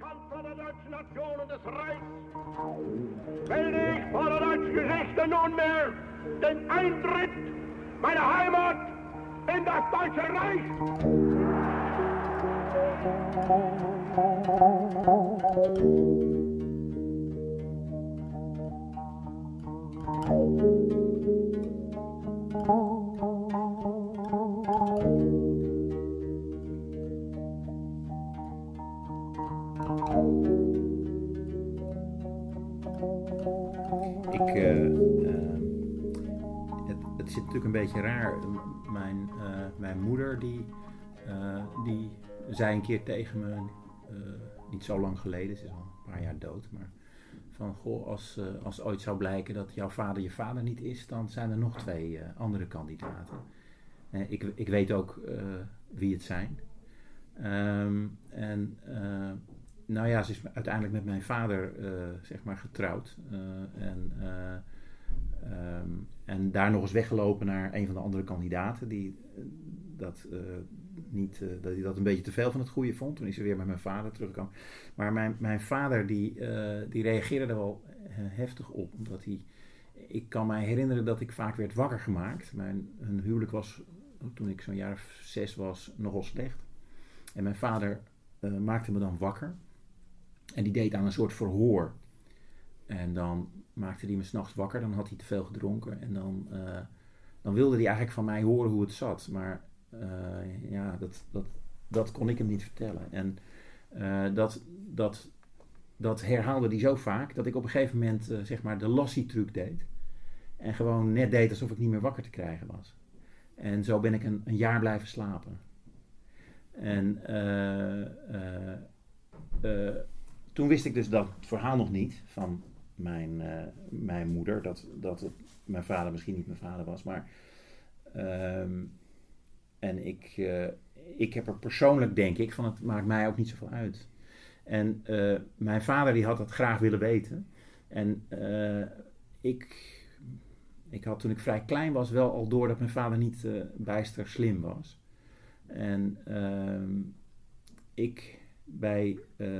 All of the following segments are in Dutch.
Kanzler der deutschen Nation und des Reichs, melde ich vor der deutschen Geschichte nunmehr den Eintritt meiner Heimat in das Deutsche Reich. Beetje raar. Mijn, eh, mijn moeder die, eh, die zei een keer tegen me, eh, niet zo lang geleden, ze is al een paar jaar dood, maar van goh, als, als ooit zou blijken dat jouw vader je vader niet is, dan zijn er nog twee andere kandidaten. Ik, ik weet ook wie het zijn. Ehm, en nou ja, ze is uiteindelijk met mijn vader zeg maar getrouwd. En, eh, ehm, en daar nog eens weggelopen naar een van de andere kandidaten die eh, dat, eh, niet, eh, dat hij dat een beetje te veel van het goede vond. Toen is ze weer met mijn vader teruggekomen. Maar mijn, mijn vader die, die reageerde er wel heftig op. Omdat hij, ik kan mij herinneren dat ik vaak werd wakker gemaakt. Mijn hun huwelijk was toen ik zo'n jaar of zes was nogal slecht. En mijn vader maakte me dan wakker. En die deed aan een soort verhoor. En dan maakte hij me s'nachts wakker. Dan had hij te veel gedronken. En dan, eh, dan wilde hij eigenlijk van mij horen hoe het zat. Maar eh, ja, dat, dat, dat kon ik hem niet vertellen. En eh, dat, dat, dat herhaalde hij zo vaak dat ik op een gegeven moment zeg maar de lassie-truc deed. En gewoon net deed alsof ik niet meer wakker te krijgen was. En zo ben ik een, een jaar blijven slapen. En toen wist ik dus dat verhaal nog niet van mijn, eh, mijn moeder. Dat, dat mijn vader misschien niet mijn vader was. Maar, ehm, en ik, eh, ik heb er persoonlijk denk ik van het maakt mij ook niet zoveel uit. En eh, mijn vader die had dat graag willen weten. En ik, ik had toen ik vrij klein was wel al door dat mijn vader niet bijster slim was. En ehm, ik, bij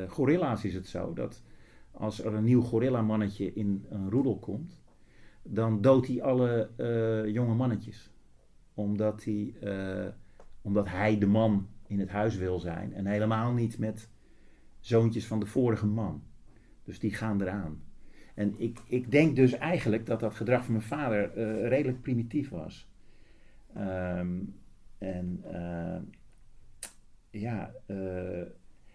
gorilla's is het zo dat als er een nieuw gorilla-mannetje in een roedel komt, dan doodt hij alle eh, jonge mannetjes. Omdat hij, eh, omdat hij de man in het huis wil zijn en helemaal niet met zoontjes van de vorige man. Dus die gaan eraan. En ik, ik denk dus eigenlijk dat dat gedrag van mijn vader eh, redelijk primitief was. Ehm, en ja,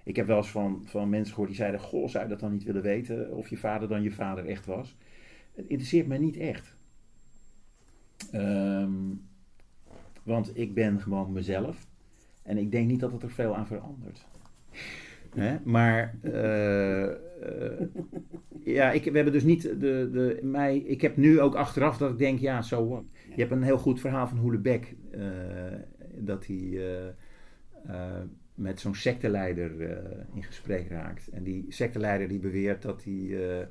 ik heb wel eens van, van mensen gehoord die zeiden: Goh, zou je dat dan niet willen weten? Of je vader dan je vader echt was? Het interesseert mij niet echt. Ehm, want ik ben gewoon mezelf. En ik denk niet dat het er veel aan verandert. Hè? Maar eh, eh, ja, ik, we hebben dus niet de, de, mij, ik heb nu ook achteraf dat ik denk, ja, zo. Je hebt een heel goed verhaal van Hoelebek. eh dat hij met zo'n secteleider eh, in gesprek raakt. En die secteleider die beweert dat, hij, eh,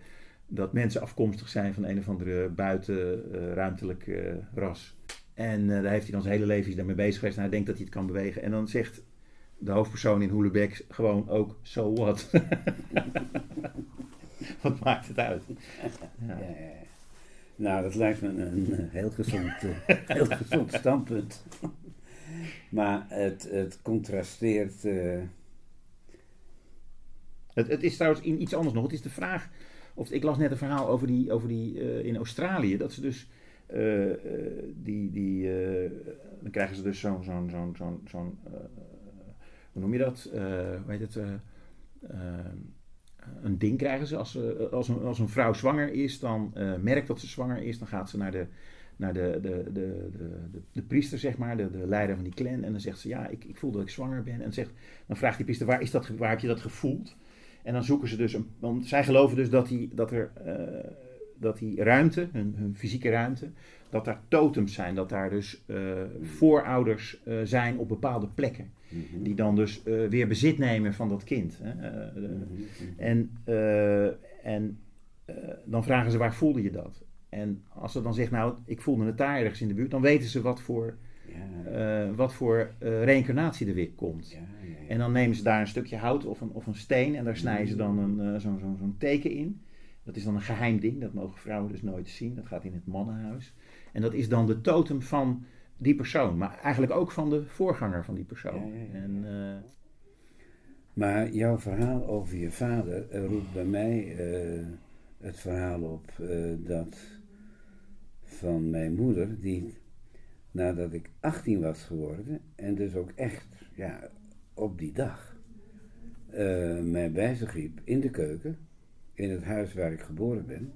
dat mensen afkomstig zijn van een of andere buitenruimtelijk eh, ras. En daar heeft hij dan zijn hele leven daarmee bezig geweest en hij denkt dat hij het kan bewegen. En dan zegt de hoofdpersoon in Hoelebek gewoon ook, so what? Wat maakt het uit? Ja, ja. Nou, dat lijkt me een, een heel, gezond, heel gezond standpunt. Maar het, het contrasteert. eh, Het, het is trouwens in iets anders nog. Het is de vraag. Of, ik las net een verhaal over die, over die eh, in Australië. Dat ze dus. eh, die, die, dan krijgen ze dus zo'n. zo'n zo'n zo'n hoe noem je dat? Hoe heet het? een ding krijgen ze. Als, ze, als, een, als een vrouw zwanger is, dan merkt dat ze zwanger is. Dan gaat ze naar de, naar de, de, de, de, de, de priester, zeg maar, de, de leider van die clan. En dan zegt ze: Ja, ik, ik voel dat ik zwanger ben. En zegt, dan vraagt die priester: waar, is dat, waar heb je dat gevoeld? En dan zoeken ze dus, een, want zij geloven dus dat, die, dat er eh, dat die ruimte, hun, hun fysieke ruimte, dat daar totems zijn, dat daar dus eh, voorouders eh, zijn op bepaalde plekken. mhm, Die dan dus weer bezit nemen van dat kind. Hè? Mhm. en en dan vragen ze waar voelde je dat? En als ze dan zegt, nou, ik voelde het daar ergens in de buurt, dan weten ze wat voor, Ja, eh, wat voor eh, reïncarnatie er weer komt. ja, ja. En dan nemen ze daar een stukje hout of een, of een steen en daar snijden ze dan een, eh, zo'n teken in. Dat is dan een geheim ding, dat mogen vrouwen dus nooit zien. Dat gaat in het mannenhuis. En dat is dan de totem van die persoon, maar eigenlijk ook van de voorganger van die persoon. En, Maar jouw verhaal over je vader roept bij mij het verhaal op dat van mijn moeder, die nadat ik 18 was geworden, en dus ook echt ja, op die dag, eh, mij bij zich in de keuken, in het huis waar ik geboren ben,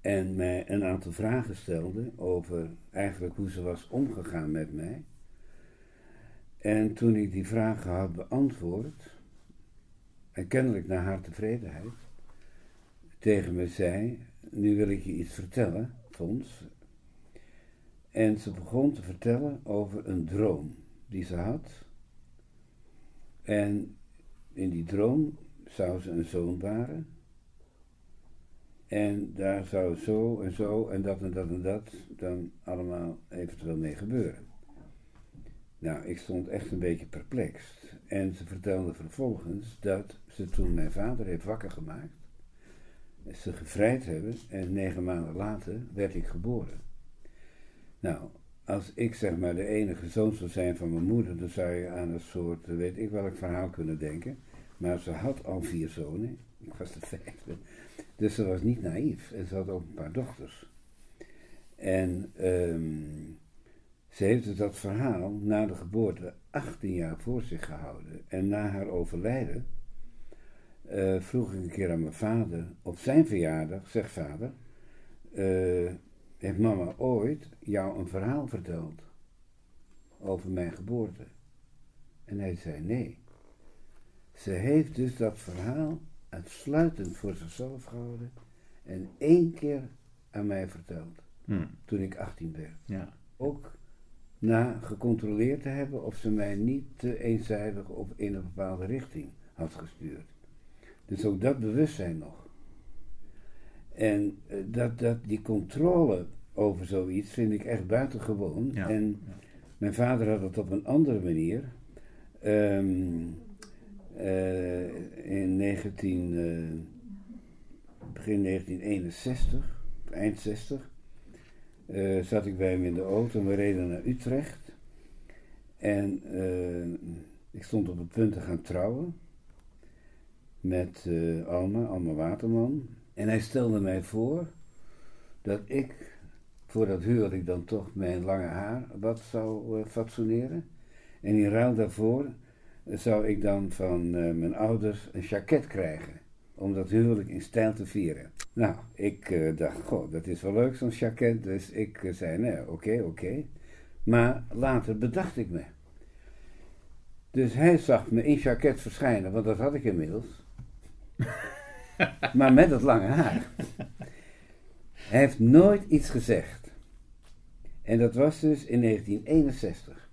en mij een aantal vragen stelde over eigenlijk hoe ze was omgegaan met mij. En toen ik die vragen had beantwoord, en kennelijk naar haar tevredenheid, tegen me zei: Nu wil ik je iets vertellen, Fons. En ze begon te vertellen over een droom die ze had. En in die droom zou ze een zoon baren. En daar zou zo en zo en dat en dat en dat dan allemaal eventueel mee gebeuren. Nou, ik stond echt een beetje perplex. En ze vertelde vervolgens dat ze toen mijn vader heeft wakker gemaakt, ze gevrijd hebben en negen maanden later werd ik geboren. Nou, als ik zeg maar de enige zoon zou zijn van mijn moeder, dan zou je aan een soort, weet ik welk verhaal kunnen denken. Maar ze had al vier zonen, ik was de vijfde. Dus ze was niet naïef en ze had ook een paar dochters. En ehm, ze heeft dus dat verhaal na de geboorte 18 jaar voor zich gehouden. En na haar overlijden eh, vroeg ik een keer aan mijn vader op zijn verjaardag, zeg vader, eh, heeft mama ooit jou een verhaal verteld over mijn geboorte? En hij zei nee. Ze heeft dus dat verhaal uitsluitend voor zichzelf gehouden en één keer aan mij verteld hm, toen ik 18 werd. ja. Ook na gecontroleerd te hebben of ze mij niet te eenzijdig of in een bepaalde richting had gestuurd. Dus ook dat bewustzijn nog. En eh, dat, dat, die controle over zoiets vind ik echt buitengewoon. Ja, En mijn vader had het op een andere manier. Ehm, eh, in 19, eh, begin 1961, of eind 60, eh, zat ik bij hem in de auto en we reden naar Utrecht. En ik stond op het punt te gaan trouwen met eh, Alma, Alma Waterman. En hij stelde mij voor dat ik voor dat huwelijk dan toch mijn lange haar wat zou eh, fatsoeneren. En in ruil daarvoor eh, zou ik dan van mijn ouders een jacket krijgen. Om dat huwelijk in stijl te vieren. Nou, ik dacht, goh, dat is wel leuk zo'n jacket. Dus ik zei, nee, oké, oké. Maar later bedacht ik me. Dus hij zag me in jacket verschijnen, want dat had ik inmiddels. maar met het lange haar. Hij heeft nooit iets gezegd. En dat was dus in 1961.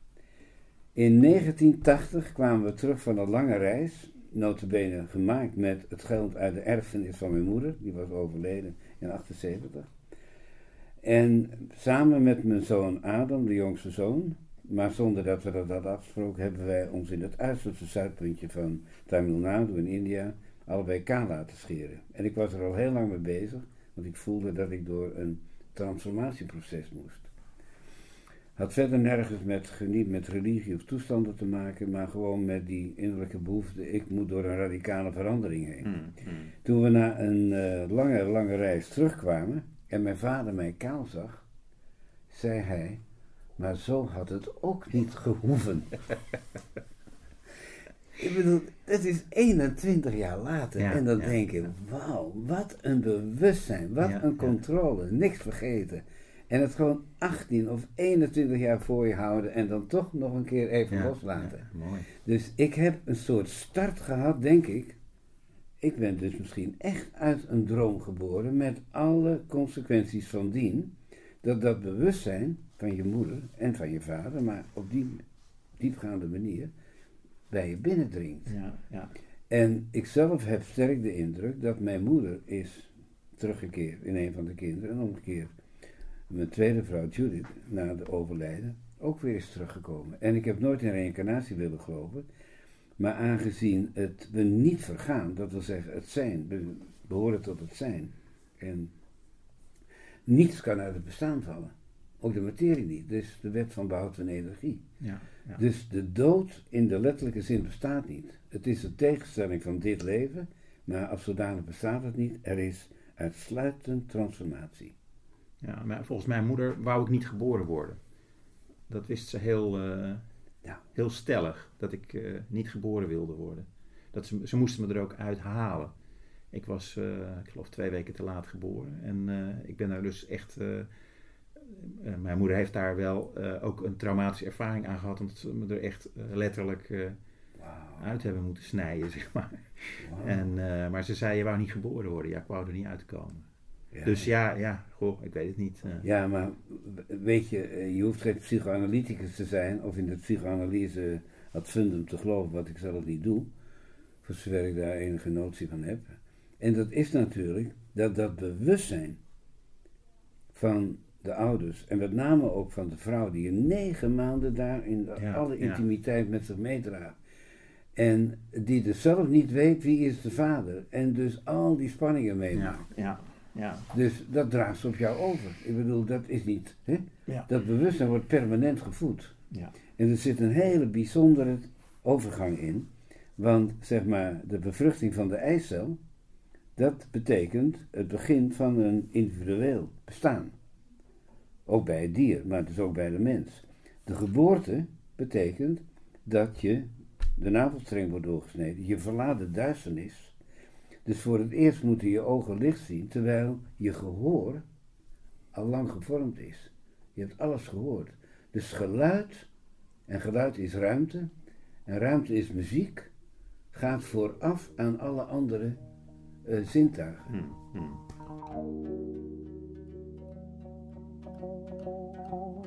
In 1980 kwamen we terug van een lange reis, notabene gemaakt met het geld uit de erfenis van mijn moeder, die was overleden in 78. En samen met mijn zoon Adam, de jongste zoon, maar zonder dat we dat hadden afgesproken, hebben wij ons in het uiterste zuidpuntje van Tamil Nadu in India allebei kaal laten scheren. En ik was er al heel lang mee bezig, want ik voelde dat ik door een transformatieproces moest. Had verder nergens met, niet met religie of toestanden te maken, maar gewoon met die innerlijke behoefte, ik moet door een radicale verandering heen. Hm, hm. Toen we na een eh, lange, lange reis terugkwamen en mijn vader mij kaal zag, zei hij, maar zo had het ook niet gehoeven. Ik bedoel, het is 21 jaar later Ja, en dan ja, denk je, wauw, wat een bewustzijn, wat Ja, een controle, niks vergeten. En het gewoon 18 of 21 jaar voor je houden en dan toch nog een keer even loslaten. mooi. Dus ik heb een soort start gehad, denk ik. Ik ben dus misschien echt uit een droom geboren met alle consequenties van dien. Dat dat bewustzijn van je moeder en van je vader, maar op die diepgaande manier, bij je binnendringt. Ja, ja. En ik zelf heb sterk de indruk dat mijn moeder is teruggekeerd in een van de kinderen en omgekeerd. Mijn tweede vrouw Judith, na de overlijden, ook weer is teruggekomen. En ik heb nooit in reïncarnatie willen geloven. Maar aangezien het we niet vergaan, dat wil zeggen het zijn, we behoren tot het zijn. En niets kan uit het bestaan vallen. Ook de materie niet. Dus de wet van behoud van energie. Ja, ja. Dus de dood in de letterlijke zin bestaat niet. Het is de tegenstelling van dit leven, maar als zodanig bestaat het niet. Er is uitsluitend transformatie. ja, maar volgens mijn moeder wou ik niet geboren worden. Dat wist ze heel, eh, Ja. heel stellig, dat ik eh, niet geboren wilde worden. Dat ze, ze moesten me er ook uithalen. Ik was, eh, ik geloof, twee weken te laat geboren. En ik ben daar dus echt. Eh, mijn moeder heeft daar wel eh, ook een traumatische ervaring aan gehad, omdat ze me er echt eh, letterlijk uit hebben moeten snijden, zeg maar. En, maar ze zei: Je wou niet geboren worden. Ja, ik wou er niet uitkomen. Ja. Dus ja, ja, goh, ik weet het niet. Ja, maar weet je, je hoeft geen psychoanalyticus te zijn of in de psychoanalyse ad fundum te geloven, wat ik zelf niet doe, voor zover ik daar enige notie van heb. En dat is natuurlijk dat dat bewustzijn van de ouders, en met name ook van de vrouw die je negen maanden daar in Ja, alle ja. intimiteit met zich meedraagt. En die dus zelf niet weet wie is de vader. En dus al die spanningen meemaakt. ja, ja, ja. Dus dat draagt ze op jou over. Ik bedoel, dat is niet. Hè? Dat bewustzijn wordt permanent gevoed. Ja. En er zit een hele bijzondere overgang in. Want zeg maar, de bevruchting van de eicel, dat betekent het begin van een individueel bestaan. Ook bij het dier, maar dus ook bij de mens. De geboorte betekent dat je de navelstreng wordt doorgesneden. Je verlaat de duisternis. Dus voor het eerst moeten je ogen licht zien, terwijl je gehoor al lang gevormd is. Je hebt alles gehoord. Dus geluid, en geluid is ruimte, en ruimte is muziek, gaat vooraf aan alle andere eh, zintuigen. Hm, hm.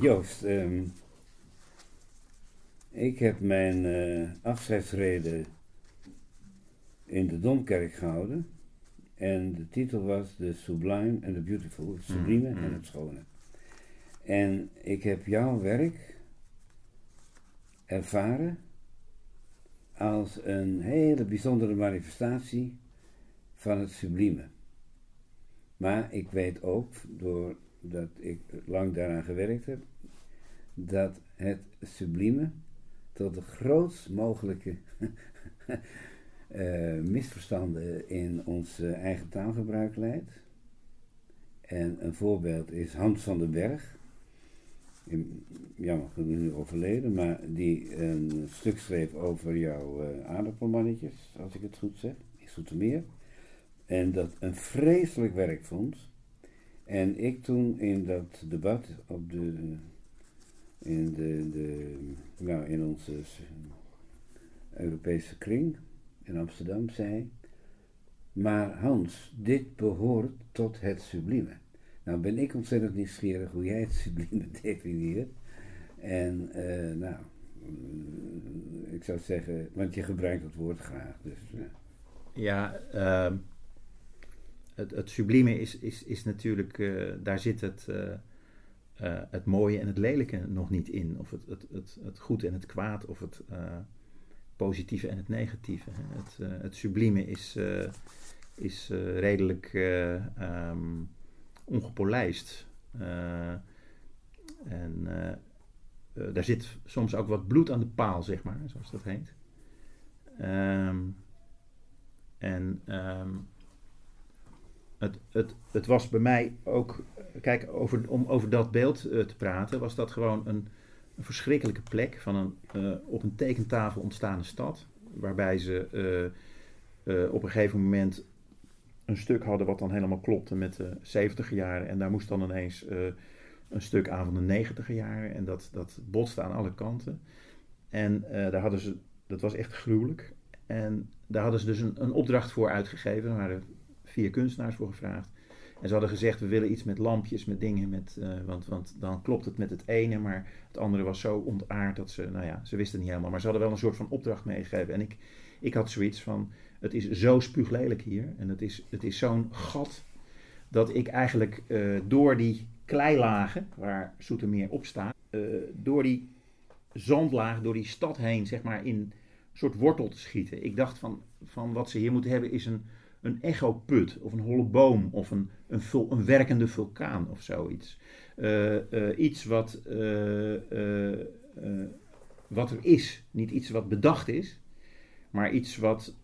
Joost, ehm, ik heb mijn eh, afscheidsrede in de Domkerk gehouden. En de titel was The Sublime and the Beautiful, het sublieme Mm, en het schone. En ik heb jouw werk ervaren als een hele bijzondere manifestatie van het sublieme. Maar ik weet ook, doordat ik lang daaraan gewerkt heb, dat het sublieme tot de grootst mogelijke eh, misverstanden in ons eigen taalgebruik leidt. En een voorbeeld is Hans van den Berg, in, jammer genoeg nu overleden, maar die een stuk schreef over jouw eh, aardappelmannetjes, als ik het goed zeg, in Soetermeer. En dat een vreselijk werk vond. En ik toen in dat debat op de, in, de, de, nou, in onze Europese kring in Amsterdam zei, maar Hans, dit behoort tot het sublieme. Nou ben ik ontzettend nieuwsgierig hoe jij het sublieme definieert. En eh, nou, mm, ik zou zeggen, want je gebruikt het woord graag. Dus, eh, Ja, ehm, het, het sublieme is, is, is natuurlijk, eh, daar zit het, eh, eh, het mooie en het lelijke nog niet in. Of het, het, het, het goed en het kwaad, of het positieve en het negatieve. Het, het sublieme is, is redelijk ehm, ongepolijst. En daar zit soms ook wat bloed aan de paal, zeg maar, zoals dat heet. Ehm en ehm, het, het, het was bij mij ook, kijk, over, om over dat beeld eh, te praten, was dat gewoon een, een verschrikkelijke plek van een eh, op een tekentafel ontstaande stad. Waarbij ze eh, op een gegeven moment een stuk hadden wat dan helemaal klopte met de 70 jaren. En daar moest dan ineens een stuk aan van de negentiger jaren. En dat, dat botste aan alle kanten. En daar hadden ze, dat was echt gruwelijk. En daar hadden ze dus een, een opdracht voor uitgegeven. Er vier kunstenaars voor gevraagd. En ze hadden gezegd, we willen iets met lampjes, met dingen, met, uh, want, want dan klopt het met het ene, maar het andere was zo ontaard dat ze, nou ja, ze wisten niet helemaal. Maar ze hadden wel een soort van opdracht meegegeven. En ik, ik had zoiets van, het is zo spuuglelijk hier en het is, het is zo'n gat, dat ik eigenlijk uh, door die kleilagen, waar Soetermeer op staat, uh, door die zandlaag, door die stad heen, zeg maar, in soort wortel te schieten. Ik dacht van, van wat ze hier moeten hebben is een een echoput of een holle boom of een, een, een werkende vulkaan of zoiets. Uh, uh, iets wat, uh, wat er is, niet iets wat bedacht is, maar iets wat,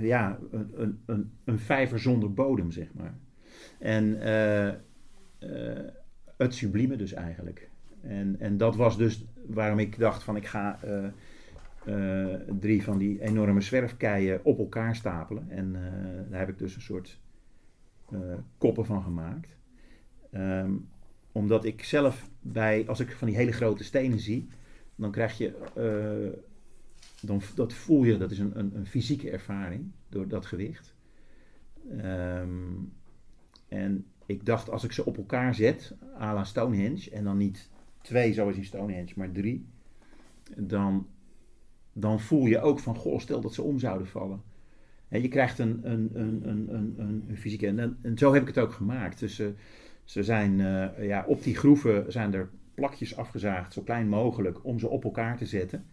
ja, een, een, een vijver zonder bodem, zeg maar. En het sublieme dus eigenlijk. En, en dat was dus waarom ik dacht van ik ga drie van die enorme zwerfkeien op elkaar stapelen. En uh, daar heb ik dus een soort uh, koppen van gemaakt. Um, omdat ik zelf bij, als ik van die hele grote stenen zie, dan krijg je, dan, dat voel je, dat is een, een, een fysieke ervaring door dat gewicht. Um, en ik dacht, als ik ze op elkaar zet, à la Stonehenge, en dan niet twee zoals in Stonehenge, maar drie, dan dan voel je ook van, goh, stel dat ze om zouden vallen. En je krijgt een, een, een, een, een, een fysieke. En, en, zo heb ik het ook gemaakt. Dus ze zijn, uh, ja, op die groeven zijn er plakjes afgezaagd, zo klein mogelijk, om ze op elkaar te zetten.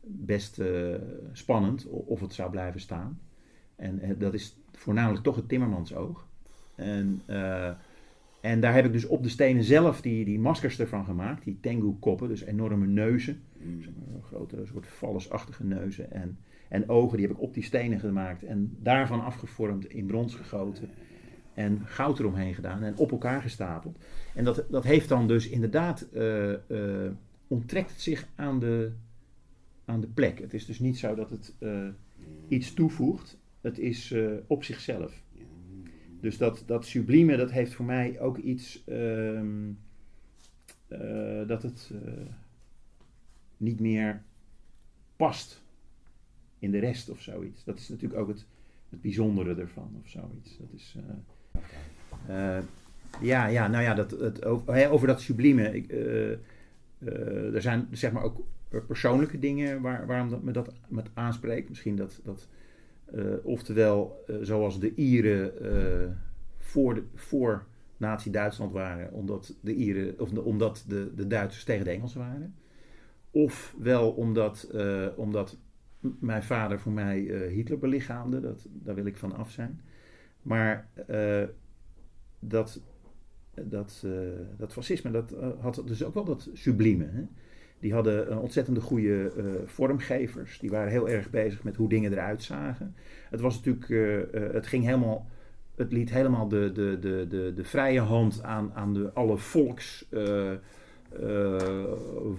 Best uh, spannend of het zou blijven staan. En dat is voornamelijk toch het timmermansoog. En en daar heb ik dus op de stenen zelf die, die maskers ervan gemaakt. Die tengu-koppen, dus enorme neuzen. Mm. Maar, grote soort vallesachtige neuzen. En, en ogen, die heb ik op die stenen gemaakt. En daarvan afgevormd, in brons gegoten. En goud eromheen gedaan en op elkaar gestapeld. En dat, dat heeft dan dus inderdaad, uh, uh, onttrekt het zich aan de, aan de plek. Het is dus niet zo dat het uh, iets toevoegt. Het is op zichzelf. Dus dat, dat sublieme, dat heeft voor mij ook iets uh, uh, dat het uh, niet meer past in de rest of zoiets. Dat is natuurlijk ook het, het bijzondere ervan of zoiets. Dat is, eh, ja, ja, nou ja, dat, het, over, dat sublieme. Er zijn zeg maar ook persoonlijke dingen waar, waarom dat me dat met aanspreekt. Misschien dat, dat oftewel, uh, zoals de Ieren uh, voor, voor Nazi-Duitsland waren, omdat de, Ieren, of omdat de, de Duitsers tegen de Engelsen waren. Ofwel omdat, omdat mijn vader voor mij Hitler belichaamde, dat, daar wil ik van af zijn. Maar dat, dat, dat fascisme, dat had dus ook wel dat sublieme. Hè? Die hadden een ontzettende goede uh, vormgevers. Die waren heel erg bezig met hoe dingen eruit zagen. Het was natuurlijk, uh, uh, het ging helemaal, het liet helemaal de, de, de, de, de vrije hand aan, aan de, alle volks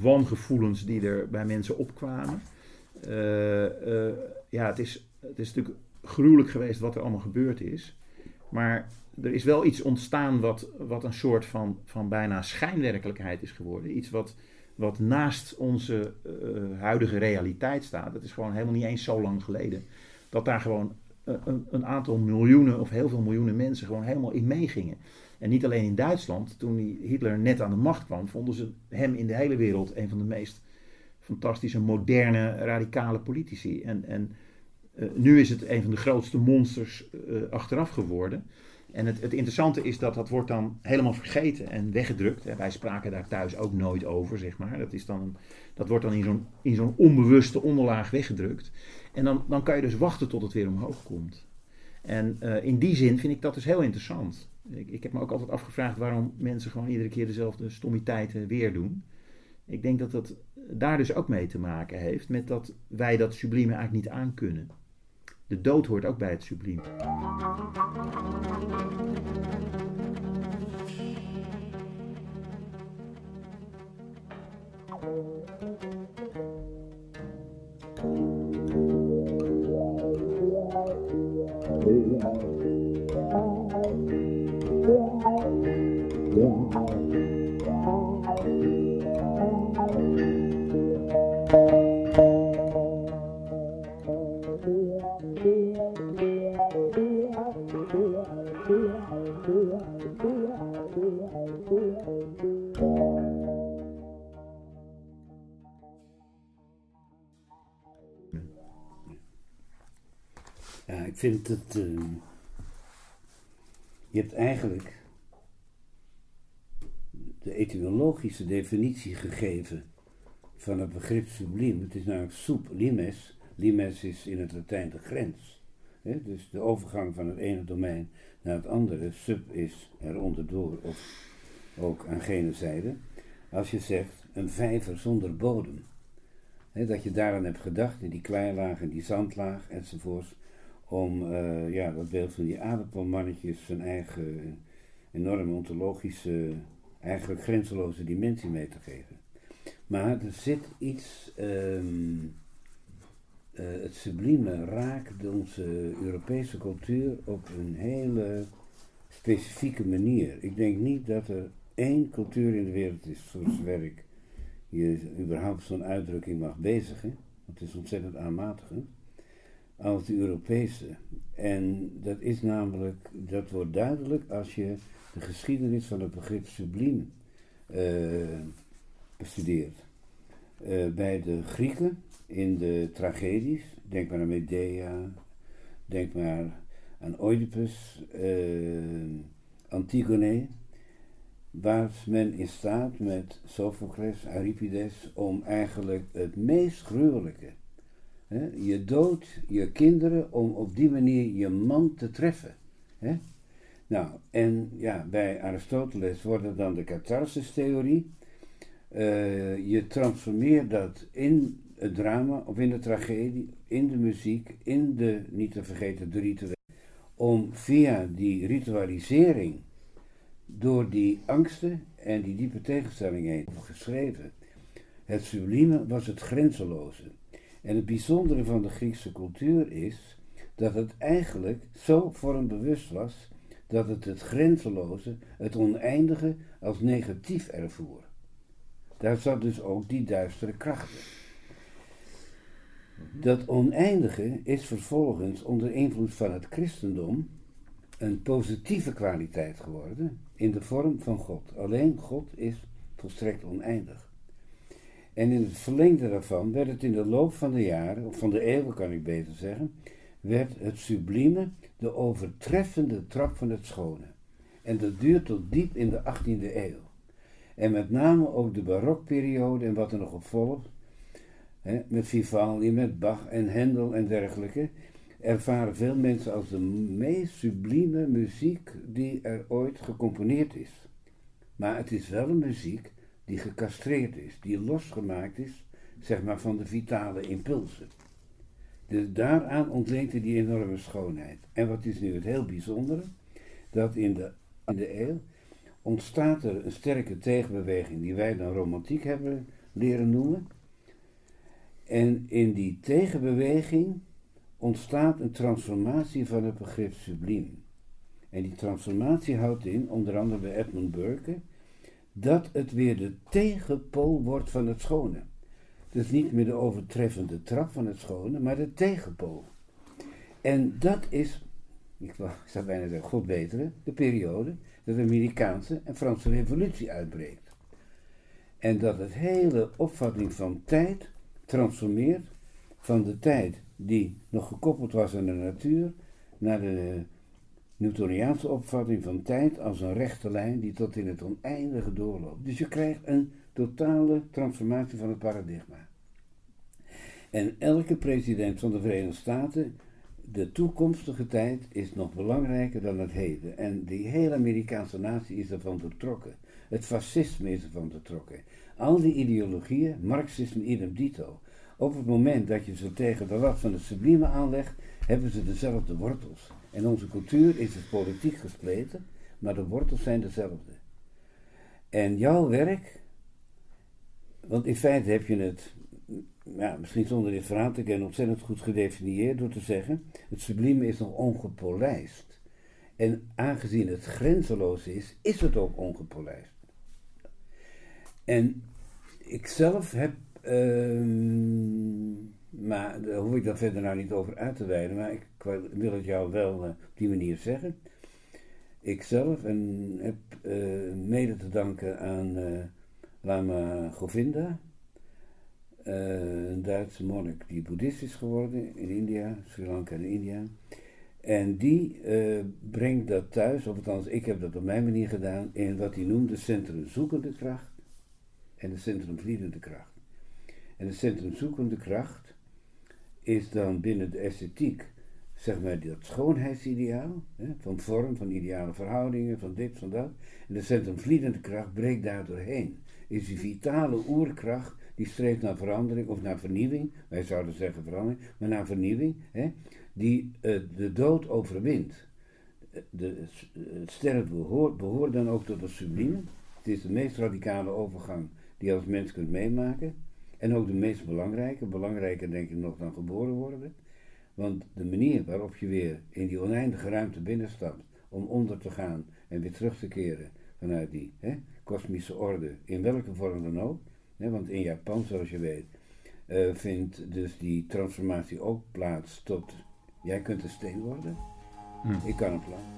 wangevoelens die er bij mensen opkwamen. ja, het is, het is natuurlijk gruwelijk geweest wat er allemaal gebeurd is. Maar er is wel iets ontstaan wat, wat een soort van, van bijna schijnwerkelijkheid is geworden. Iets wat wat naast onze uh, huidige realiteit staat. Het is gewoon helemaal niet eens zo lang geleden. Dat daar gewoon uh, een, een, aantal miljoenen of heel veel miljoenen mensen gewoon helemaal in meegingen. En niet alleen in Duitsland. Toen Hitler net aan de macht kwam, vonden ze hem in de hele wereld een van de meest fantastische, moderne, radicale politici. En, en uh, nu is het een van de grootste monsters achteraf geworden. En het, het, interessante is dat dat wordt dan helemaal vergeten en weggedrukt. Wij spraken daar thuis ook nooit over, zeg maar. Dat, is dan, dat wordt dan in zo'n, onbewuste onderlaag weggedrukt. En dan, dan kan je dus wachten tot het weer omhoog komt. En uh, in die zin vind ik dat dus heel interessant. Ik, ik heb me ook altijd afgevraagd waarom mensen gewoon iedere keer dezelfde stommiteiten weer doen. Ik denk dat dat daar dus ook mee te maken heeft met dat wij dat sublieme eigenlijk niet aankunnen. De dood hoort ook bij het subliem. Ja, ik vind het. Ehm, je hebt eigenlijk de etymologische definitie gegeven van het begrip subliem. Het is namelijk soep. Limes is in het Latijn de grens. dus de overgang van het ene domein naar het andere. Sub is eronder door of ook aan gene zijde. Als je zegt een vijver zonder bodem. dat je daaraan hebt gedacht, in die kleilaag en die zandlaag enzovoorts. Om uh, ja, dat beeld van die aardappelmannetjes zijn eigen enorme ontologische, eigenlijk grenzeloze dimensie mee te geven. Maar er zit iets, um, uh, het sublieme raakt onze Europese cultuur op een hele specifieke manier. Ik denk niet dat er één cultuur in de wereld is, voor zover ik je überhaupt zo'n uitdrukking mag bezigen, het is ontzettend aanmatigend, als de Europese. En dat is namelijk, dat wordt duidelijk als je de geschiedenis van het begrip subliem uh, bestudeert. Uh, bij de Grieken in de tragedies, denk maar aan Medea, denk maar aan Oedipus, uh, Antigone, was men in staat met Sophocles, Euripides, om eigenlijk het meest gruwelijke, hè, je dood, je kinderen, om op die manier je man te treffen. Hè? Nou, en ja, bij Aristoteles wordt het dan de catharsis-theorie. Uh, je transformeert dat in het drama of in de tragedie, in de muziek, in de, niet te vergeten, de rituelen, om via die ritualisering door die angsten en die diepe tegenstelling heen geschreven. Het sublieme was het grenzeloze. En het bijzondere van de Griekse cultuur is dat het eigenlijk zo vormbewust was dat het het grenzeloze, het oneindige als negatief ervoer. Daar zat dus ook die duistere krachten. Dat oneindige is vervolgens onder invloed van het christendom een positieve kwaliteit geworden in de vorm van God. Alleen God is volstrekt oneindig. En in het verlengde daarvan werd het in de loop van de jaren, of van de eeuwen kan ik beter zeggen, werd het sublieme de overtreffende trap van het schone. En dat duurt tot diep in de 18e eeuw. En met name ook de barokperiode en wat er nog op volgt, hè, met Vivaldi, met Bach en Hendel en dergelijke, ervaren veel mensen als de meest sublieme muziek die er ooit gecomponeerd is. Maar het is wel een muziek die gecastreerd is, die losgemaakt is, zeg maar, van de vitale impulsen. Dus daaraan ontleent hij die enorme schoonheid. En wat is nu het heel bijzondere? Dat in de, in de eeuw ontstaat er een sterke tegenbeweging die wij dan romantiek hebben leren noemen. En in die tegenbeweging ontstaat een transformatie van het begrip subliem. En die transformatie houdt in, onder andere bij Edmund Burke, dat het weer de tegenpool wordt van het schone. Dus niet meer de overtreffende trap van het schone, maar de tegenpool. En dat is, ik zou bijna zeggen, God betere, de periode dat de Amerikaanse en Franse revolutie uitbreekt. En dat het hele opvatting van tijd transformeert van de tijd die nog gekoppeld was aan de natuur, naar de Newtoniaanse opvatting van tijd als een rechte lijn die tot in het oneindige doorloopt. Dus je krijgt een totale transformatie van het paradigma. En elke president van de Verenigde Staten, de toekomstige tijd is nog belangrijker dan het heden. En die hele Amerikaanse natie is ervan doortrokken. Het fascisme is ervan doortrokken. Al die ideologieën, Marxisme idem dito, op het moment dat je ze tegen de lat van het sublieme aanlegt, hebben ze dezelfde wortels. En onze cultuur is dus politiek gespleten, maar de wortels zijn dezelfde. En jouw werk, want in feite heb je het, ja, misschien zonder dit verhaal te kennen, ontzettend goed gedefinieerd door te zeggen: het sublieme is nog ongepolijst. En aangezien het grenzeloos is, is het ook ongepolijst. En ik zelf heb Ehm, maar daar hoef ik dan verder nou niet over uit te wijden. Maar ik wil het jou wel uh, op die manier zeggen. Ik zelf en heb uh, mede te danken aan uh, Lama Govinda. Eh, een Duitse monnik die boeddhist is geworden in India, Sri Lanka en India. En die uh, brengt dat thuis, of althans ik heb dat op mijn manier gedaan, in wat hij noemt de centrumzoekende kracht en de centrumvliedende kracht. En de centrumzoekende kracht is dan binnen de esthetiek, zeg maar, dat schoonheidsideaal, hè, van vorm, van ideale verhoudingen, van dit, van dat. En de centrumvliedende kracht breekt daar doorheen. Is die vitale oerkracht die streeft naar verandering of naar vernieuwing, wij zouden zeggen verandering, maar naar vernieuwing, hè, die uh, de dood overwint. De, het sterven behoort, behoort dan ook tot het sublime. Het is de meest radicale overgang die je als mens kunt meemaken. En ook de meest belangrijke, belangrijker denk ik nog dan geboren worden. Want de manier waarop je weer in die oneindige ruimte binnenstapt om onder te gaan en weer terug te keren vanuit die hè, kosmische orde, in welke vorm dan ook. Hè, want in Japan, zoals je weet, uh, vindt dus die transformatie ook plaats tot jij kunt een steen worden, hm. ik kan een plan.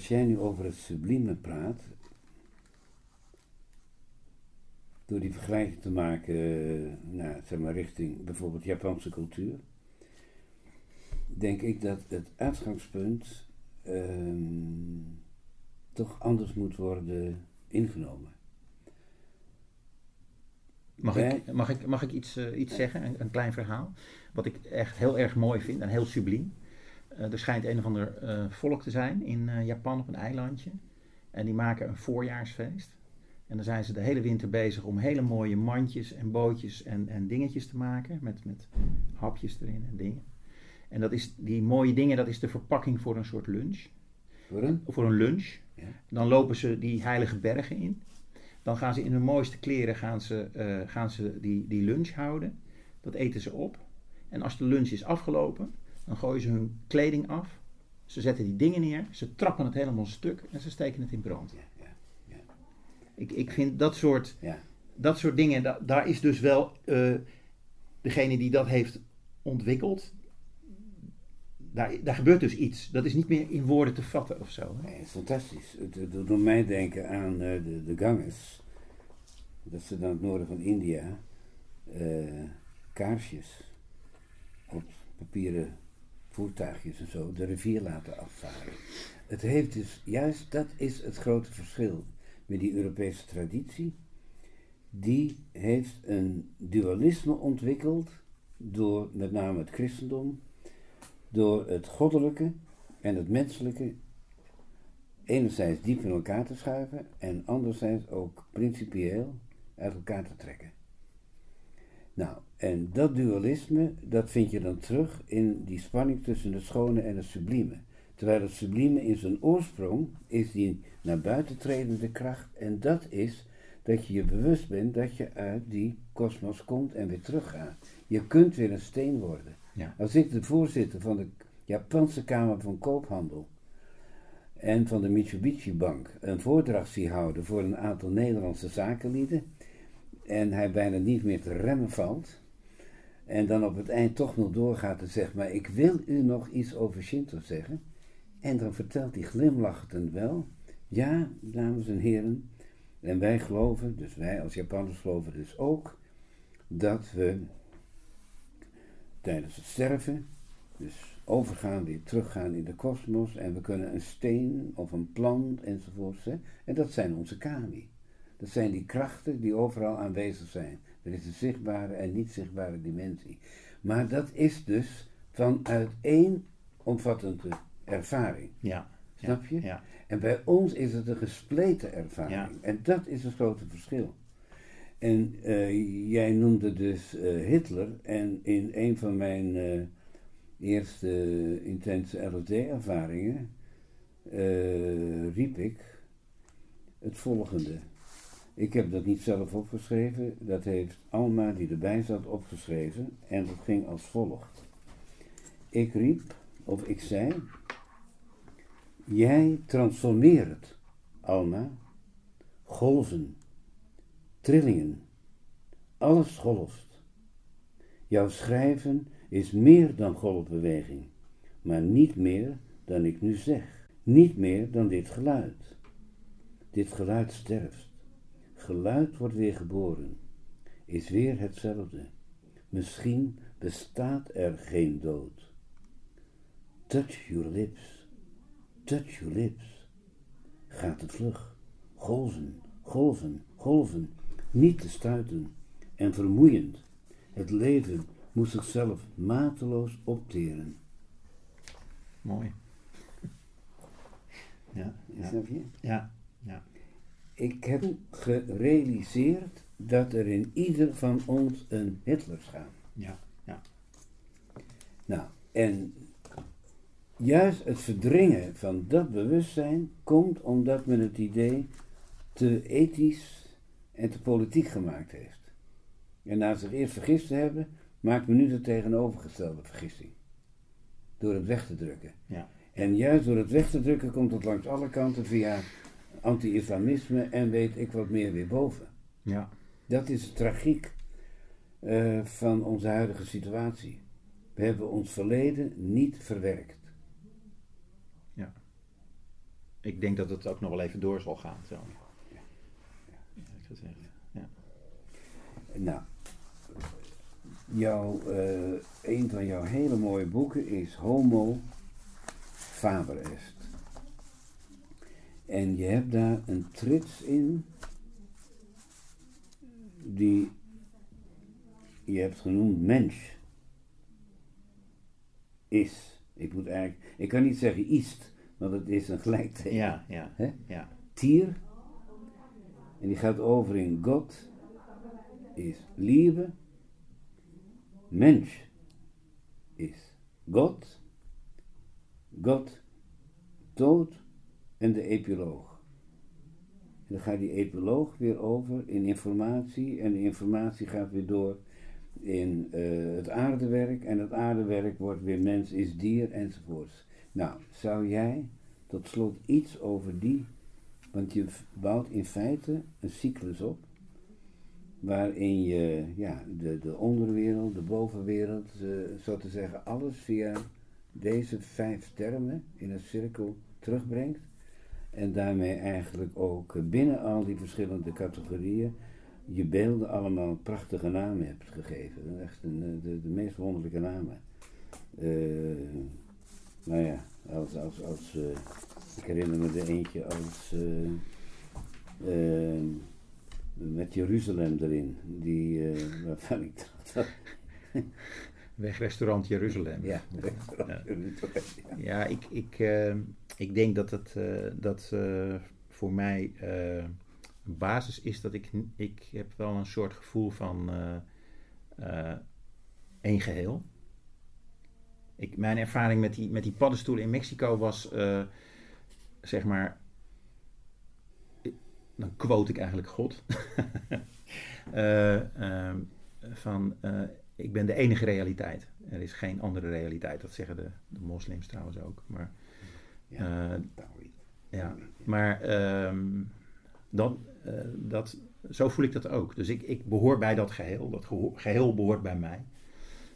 Zoals jij nu over het sublieme praat, door die vergelijking te maken, nou, zeg maar, richting bijvoorbeeld Japanse cultuur, denk ik dat het uitgangspunt ehm, toch anders moet worden ingenomen. Mag, ik, mag, ik, mag ik iets, uh, iets zeggen, een, een, klein verhaal? Wat ik echt heel erg mooi vind en heel subliem. Uh, er schijnt een of ander uh, volk te zijn in uh, Japan op een eilandje. En die maken een voorjaarsfeest. En dan zijn ze de hele winter bezig om hele mooie mandjes en bootjes en, en dingetjes te maken. Met, met hapjes erin en dingen. En dat is, die mooie dingen, dat is de verpakking voor een soort lunch. Voor een? Voor een lunch. Ja. Dan lopen ze die heilige bergen in. Dan gaan ze in hun mooiste kleren gaan ze, gaan ze die, die lunch houden. Dat eten ze op. En als de lunch is afgelopen, dan gooien ze hun kleding af. Ze zetten die dingen neer. Ze trappen het helemaal stuk. En ze steken het in brand. Ja, ja, ja. Ik, ik vind dat soort, dat soort dingen. Da, daar is dus wel uh, degene die dat heeft ontwikkeld. Daar, daar gebeurt dus iets. Dat is niet meer in woorden te vatten of zo. Nee, het is fantastisch. Het, doet mij denken aan uh, de, de Ganges. Dat ze dan het noorden van India uh, kaarsjes op papieren voertuigjes en zo de rivier laten afvaren. Het heeft dus, juist dat is het grote verschil met die Europese traditie. Die heeft een dualisme ontwikkeld door met name het christendom, door het goddelijke en het menselijke enerzijds diep in elkaar te schuiven en anderzijds ook principieel uit elkaar te trekken. Nou, en dat dualisme, dat vind je dan terug in die spanning tussen het schone en het sublieme. Terwijl het sublieme in zijn oorsprong is die naar buiten tredende kracht. En dat is dat je je bewust bent dat je uit die kosmos komt en weer teruggaat. Je kunt weer een steen worden. Ja. Als ik de voorzitter van de Japanse Kamer van Koophandel en van de Mitsubishi Bank een voordracht zie houden voor een aantal Nederlandse zakenlieden en hij bijna niet meer te remmen valt, en dan op het eind toch nog doorgaat en zegt, maar ik wil u nog iets over Shinto zeggen. En dan vertelt hij glimlachend wel, ja, dames en heren, en wij geloven, dus wij als Japanners geloven dus ook, dat we tijdens het sterven, dus overgaan, weer teruggaan in de kosmos, en we kunnen een steen of een plant enzovoort, en dat zijn onze kami. Dat zijn die krachten die overal aanwezig zijn. Er is een zichtbare en niet zichtbare dimensie. Maar dat is dus vanuit één omvattende ervaring. Ja. Snap je? Ja. En bij ons is het een gespleten ervaring. Ja. En dat is het grote verschil. En eh, jij noemde dus eh, Hitler. En in een van mijn eh, eerste intense LSD-ervaringen riep ik het volgende. Ik heb dat niet zelf opgeschreven, dat heeft Alma, die erbij zat, opgeschreven. En dat ging als volgt. Ik riep, of ik zei, jij transformeert, Alma, golven, trillingen, alles golft. Jouw schrijven is meer dan golfbeweging, maar niet meer dan ik nu zeg, niet meer dan dit geluid. Dit geluid sterft. Geluid wordt weer geboren, is weer hetzelfde. Misschien bestaat er geen dood. Touch your lips, touch your lips. Gaat het vlug, golven, golven, golven, niet te stuiten en vermoeiend. Het leven moet zichzelf mateloos opteren. Mooi. Ja, ja. Snap je? Ja, ja. Ik heb gerealiseerd dat er in ieder van ons een Hitler gaat. Ja, ja. Nou, en juist het verdringen van dat bewustzijn komt omdat men het idee te ethisch en te politiek gemaakt heeft. En na zich eerst vergist te hebben, maakt men nu de tegenovergestelde vergissing. Door het weg te drukken. Ja. En juist door het weg te drukken komt het langs alle kanten via anti-islamisme en weet ik wat meer weer boven. Ja. Dat is de tragiek eh, van onze huidige situatie. We hebben ons verleden niet verwerkt. ja. Ik denk dat het ook nog wel even door zal gaan. Zo. Eerlijk gezegd. Ja. Nou, jouw, eh, een van jouw hele mooie boeken is Homo Faber Est. En je hebt daar een trits in die je hebt genoemd mens. Is. Ik moet eigenlijk, ik kan niet zeggen ist, want het is een gelijkteken. Ja, ja, ja. Tier. En die gaat over in God is Liebe. Mensch is God. God, dood en de epiloog. En dan gaat die epiloog weer over in informatie en de informatie gaat weer door in eh, het aardewerk en het aardewerk wordt weer mens is dier enzovoorts. Nou, zou jij tot slot iets over die, want je bouwt in feite een cyclus op waarin je ja, de, de onderwereld, de bovenwereld, eh, zo te zeggen, alles via deze vijf termen in een cirkel terugbrengt. En daarmee eigenlijk ook binnen al die verschillende categorieën je beelden allemaal prachtige namen hebt gegeven. Echt een, eh, de, de meest wonderlijke namen. Eh, nou ja, als, als, als eh, ik herinner me er eentje als met Jeruzalem erin, die, waarvan ik dacht, Wegrestaurant Jeruzalem. ja, Ja. Ja. Ik, ik, ik denk dat het eh, dat, eh, voor mij eh, een basis is dat ik, ik heb wel een soort gevoel van één geheel. Ik, mijn ervaring met die, met die paddenstoelen in Mexico was, zeg maar, dan quote ik eigenlijk God. Eh, ehm, van, ik ben de enige realiteit. Er is geen andere realiteit. Dat zeggen de, de moslims trouwens ook. Maar, Ja, eh, ja. maar ehm, dat, eh, dat, zo voel ik dat ook. Dus ik, ik behoor bij dat geheel. Dat geheel behoort bij mij.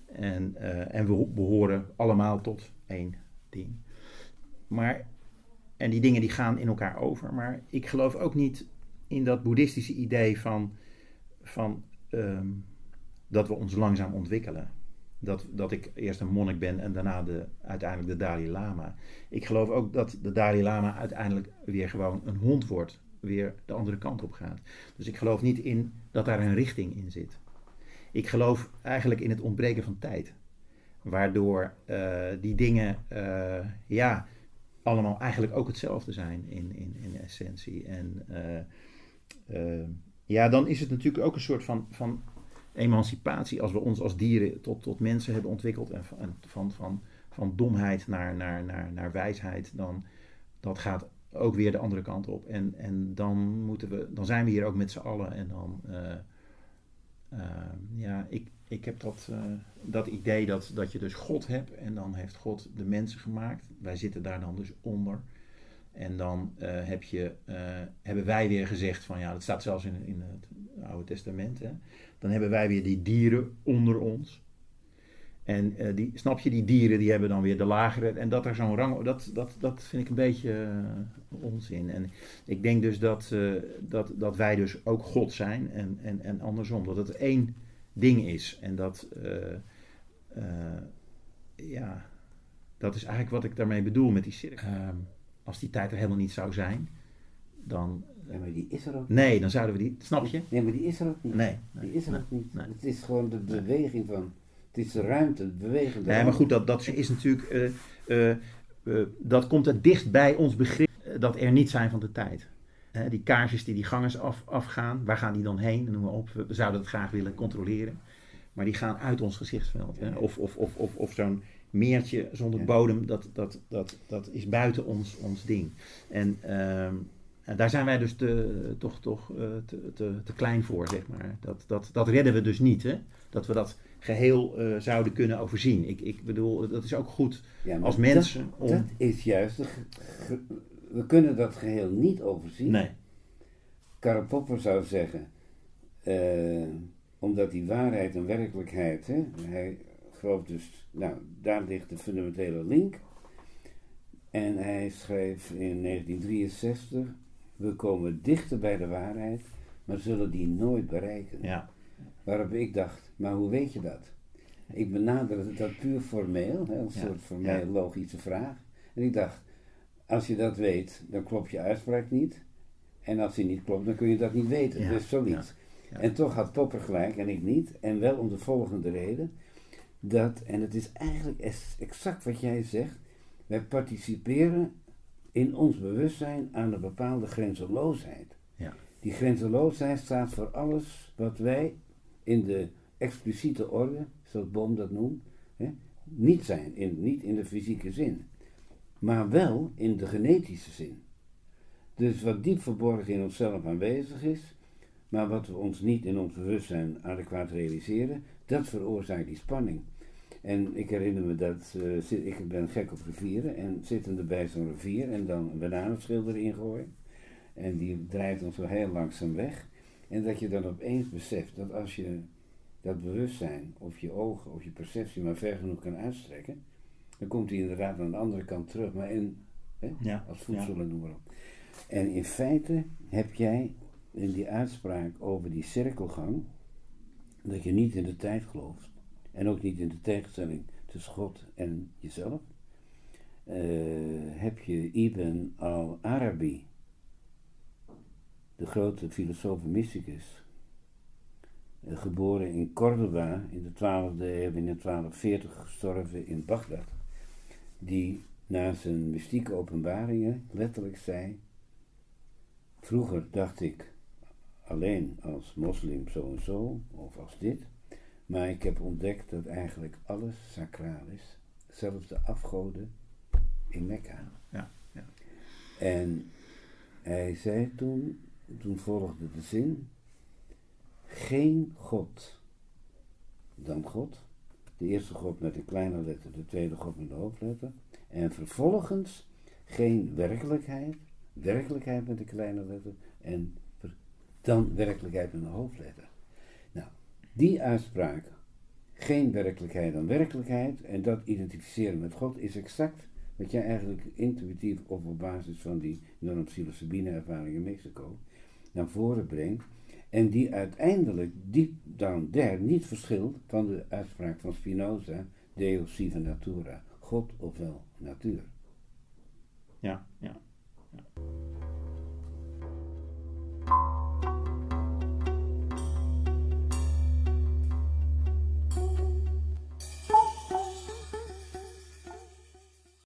En, eh, en we ho- behoren allemaal tot één ding. Maar, en die dingen die gaan in elkaar over. Maar ik geloof ook niet in dat boeddhistische idee van, van ehm, dat we ons langzaam ontwikkelen. Dat, dat ik eerst een monnik ben en daarna de, uiteindelijk de Dalai Lama. Ik geloof ook dat de Dalai Lama uiteindelijk weer gewoon een hond wordt. Weer de andere kant op gaat. Dus ik geloof niet in dat daar een richting in zit. Ik geloof eigenlijk in het ontbreken van tijd. Waardoor eh, die dingen, eh, ja, allemaal eigenlijk ook hetzelfde zijn in, in, in essentie. En eh, ja, dan is het natuurlijk ook een soort van, van emancipatie als we ons als dieren tot, tot mensen hebben ontwikkeld en van, van, van, van domheid naar, naar, naar, naar wijsheid, dan dat gaat ook weer de andere kant op. En, en dan, moeten we, dan zijn we hier ook met z'n allen en dan, eh, eh, ja, ik, ik heb dat, eh, dat idee dat, dat je dus God hebt en dan heeft God de mensen gemaakt. Wij zitten daar dan dus onder. En dan heb je, hebben wij weer gezegd van ja, dat staat zelfs in, in het Oude Testament. Hè? Dan hebben wij weer die dieren onder ons. En uh, die, snap je, die dieren die hebben dan weer de lagere. En dat er zo'n rang. Dat, dat, dat vind ik een beetje uh, onzin. En ik denk dus dat, uh, dat, dat wij dus ook God zijn. En, en, en andersom. Dat het één ding is. En dat. ja. Dat is eigenlijk wat ik daarmee bedoel met die cirkel. Ehm, als die tijd er helemaal niet zou zijn. Dan. Ja, maar die is er ook Nee, dan zouden we die. Snap je? Nee, maar die is er ook niet. Nee. Die is er nee, ook niet. nee. Het is gewoon de beweging van. Het is de ruimte, het bewegen. Nee, maar goed, dat, dat is natuurlijk. Uh, uh, uh, dat komt het dicht bij ons begrip dat er niet zijn van de tijd. die kaarsjes die die gangers af, afgaan, waar gaan die dan heen? Noem maar op. We zouden het graag willen controleren. Maar die gaan uit ons gezichtsveld. Hè? Of, of, of, of, of zo'n meertje zonder bodem, dat, dat, dat, dat is buiten ons, ons ding. En ehm, en daar zijn wij dus te, toch, toch te, te, te, klein voor, zeg maar. Dat, dat, dat redden we dus niet, hè? Dat we dat geheel uh, zouden kunnen overzien. Ik, ik bedoel, dat is ook goed ja, als mensen. Dat, om... dat is juist. We kunnen dat geheel niet overzien. Nee. Karl Popper zou zeggen, uh, omdat die waarheid en werkelijkheid, hè, hij gelooft dus, nou, daar ligt de fundamentele link. En hij schreef in 1963, we komen dichter bij de waarheid, maar zullen die nooit bereiken. Ja. Waarop ik dacht, maar hoe weet je dat? Ik benaderde dat puur formeel, hè, een ja, soort formeel logische vraag. En ik dacht, als je dat weet, dan klopt je uitspraak niet. En als die niet klopt, dan kun je dat niet weten. Ja, dus zoiets. En toch had Popper gelijk en ik niet. En wel om de volgende reden. Dat, en het is eigenlijk exact wat jij zegt. Wij participeren in ons bewustzijn aan een bepaalde grenzeloosheid. Die grenzeloosheid staat voor alles wat wij in de expliciete orde, zoals Boom dat noemt, hè, niet zijn, in, niet in de fysieke zin, maar wel in de genetische zin. Dus wat diep verborgen in onszelf aanwezig is, maar wat we ons niet in ons bewustzijn adequaat realiseren, dat veroorzaakt die spanning. En ik herinner me dat, uh, ik ben gek op rivieren en zittende bij zo'n rivier en dan een bananenschilder ingooien. En die drijft dan zo heel langzaam weg. En dat je dan opeens beseft dat als je dat bewustzijn of je ogen of je perceptie maar ver genoeg kan uitstrekken, dan komt hij inderdaad aan de andere kant terug, maar in, hè, ja, als voedsel ja. en noem maar op. En in feite heb jij in die uitspraak over die cirkelgang, dat je niet in de tijd gelooft en ook niet in de tegenstelling tussen God en jezelf, uh, heb je Ibn al-Arabi, de grote filosoof en mysticus, uh, geboren in Cordoba in de 12e eeuw, in 1240 gestorven in Bagdad, die na zijn mystieke openbaringen letterlijk zei: Vroeger dacht ik alleen als moslim zo en zo, of als dit, maar ik heb ontdekt dat eigenlijk alles sacraal is, zelfs de afgoden in Mekka. Ja, ja. En hij zei toen, toen volgde de zin, geen God dan God. De eerste God met een kleine letter, de tweede God met een hoofdletter. En vervolgens geen werkelijkheid, werkelijkheid met een kleine letter en dan werkelijkheid met een hoofdletter. Die uitspraak, geen werkelijkheid dan werkelijkheid, en dat identificeren met God is exact wat jij eigenlijk intuïtief of op basis van die non-psilocybine ervaring in Mexico naar voren brengt. En die uiteindelijk diep down there niet verschilt van de uitspraak van Spinoza, Deo sive natura, God ofwel natuur. Ja, ja. ja.